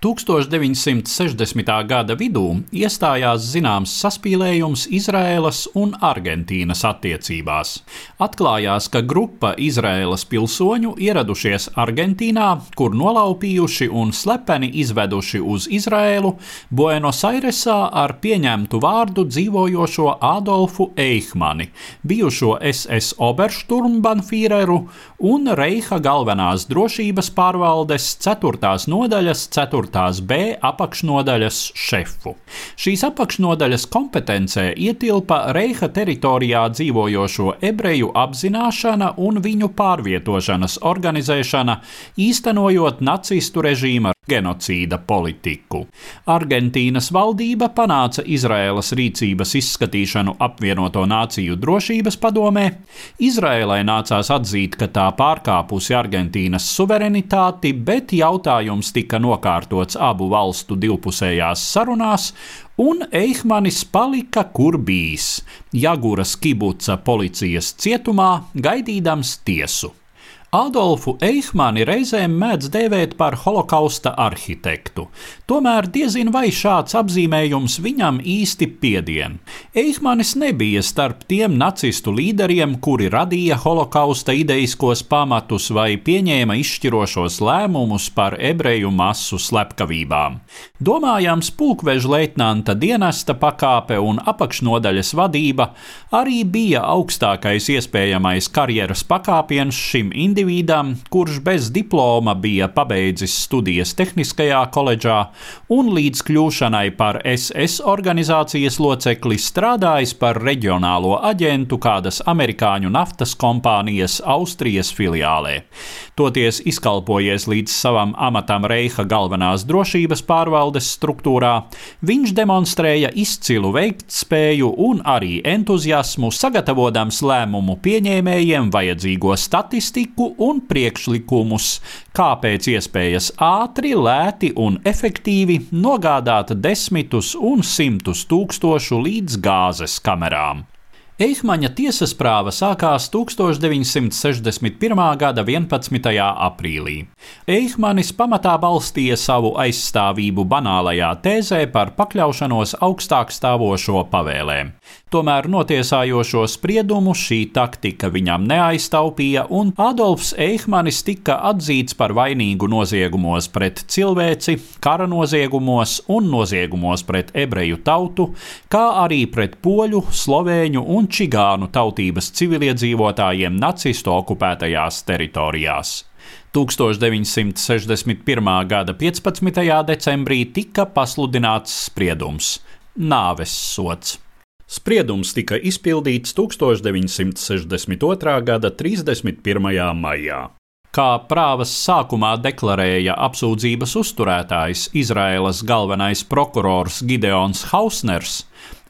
1960. gada vidū iestājās zināms saspīlējums Izraēlas un Argentīnas attiecībās. Atklājās, ka grupa Izraēlas pilsoņu ieradušies Argentīnā, kur nolaupījuši un slepeni izveduši uz Izraēlu Buenos Airesā ar pieņemtu vārdu dzīvojošo Adolfu Eichmani, bijušo SS Obersturmbanfīreru un Reiha galvenās drošības pārvaldes 4. nodaļas 4. 4. B apakšnodaļas šefu. Šīs apakšnodaļas kompetencē ietilpa Reiha teritorijā dzīvojošo ebreju apzināšana un viņu pārvietošanas organizēšana, īstenojot nacistu režīma genocīda politiku. Argentīnas valdība panāca Izraēlas rīcības izskatīšanu apvienoto nāciju drošības padomē. Izraēlai nācās atzīt, ka tā pārkāpusi Argentīnas suverenitāti, bet jautājums tika nokārtots abu valstu divpusējās sarunās, un Eihmanis palika kur bijis - Jaguras kibuca policijas cietumā, gaidīdams tiesu. Adolfu Eihmani reizēm mēdz dēvēt par holokausta arhitektu. Tomēr diezin vai šāds apzīmējums viņam īsti piedien. Eihmanis nebija starp tiem nacistu līderiem, kuri radīja holokausta ideiskos pamatus vai pieņēma izšķirošos lēmumus par ebreju masu slepkavībām. Domājams, pulkveža leitnanta dienesta pakāpe un apakšnodaļas vadība arī bija augstākais iespējamais karjeras pakāpiens šim individam kurš bez diploma bija pabeidzis studijas Tehniskajā koledžā un līdz kļūšanai par SS organizācijas locekli strādājis par reģionālo aģentu kādas amerikāņu naftas kompānijas Austrijas filiālē. Toties izkalpojies līdz savam amatam Reiha galvenās drošības pārvaldes struktūrā, viņš demonstrēja izcilu veiktspēju un arī entuziasmu, sagatavojams lēmumu pieņēmējiem vajadzīgo statistiku un priekšlikumus, kā pēc iespējas ātri, lēti un efektīvi nogādāt desmitus un simtus tūkstošu līdz gāzes kamerām. Eihmaņa tiesas prāva sākās 1961. gada 11. aprīlī. Eihmanis pamatā balstīja savu aizstāvību banālajā tēzē par pakļaušanos augstāk stāvošo pavēlēm. Tomēr notiesājošo spriedumu šī taktika viņam neaiztaupīja, un Adolfs Eihmanis tika atzīts par vainīgu noziegumos pret cilvēci, kara noziegumos un noziegumos pret ebreju tautu, kā arī pret poļu, slovēņu un čigānu tautības civiliedzīvotājiem nacistu okupētajās teritorijās. 1961. gada 15. decembrī tika pasludināts spriedums - nāves sots. Spriedums tika izpildīts 1962. gada 31. maijā. Kā prāvas sākumā deklarēja apsūdzības uzturētājs, Izraēlas galvenais prokurors Gideons Hausners,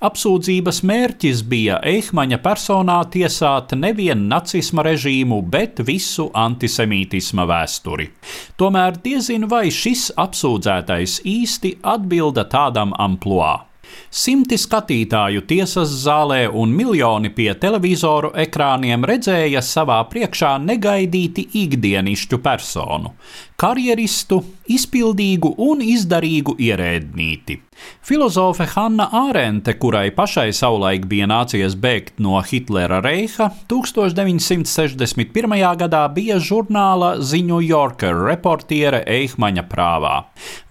apsūdzības mērķis bija Eihmaņa personā tiesāt nevienu nacisma režīmu, bet visu antisemītisma vēsturi. Tomēr diezin vai šis apsūdzētais īsti atbilda tādam amploā. Simti skatītāju tiesas zālē un miljoni pie televizoru ekrāniem redzēja savā priekšā negaidīti ikdienišķu personu, karjeristu, izpildīgu un izdarīgu ierēdnīti. Filozofe Hanna Ārente, kurai pašai savulaik bija nācies bēgt no Hitlera reiha, 1961. gadā bija žurnāla The New Yorker reportiere Eihmaņa prāvā.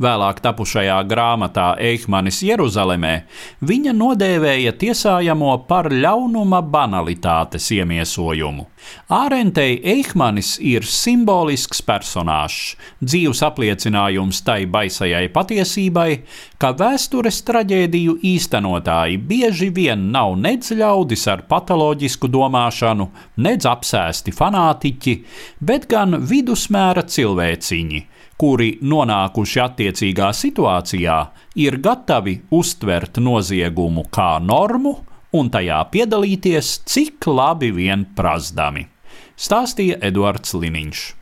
Vēlāk tapušajā grāmatā Eihmanis Jeruzalemē viņa nodēvēja tiesājamo par ļaunuma banalitātes iemiesojumu. Ārentei Eihmanis ir simbolisks personāžs, dzīves apliecinājums tai baisajai patiesībai, ka vēstures traģēdiju īstenotāji bieži vien nav nedz ļaudis ar patoloģisku domāšanu, nedz apsēsti fanātiķi, bet gan vidusmēra cilvēciņi, kuri nonākuši attiecīgā situācijā, ir gatavi uztvert noziegumu kā normu un tajā piedalīties, cik labi vien prazdami, stāstīja Eduards Liniņš.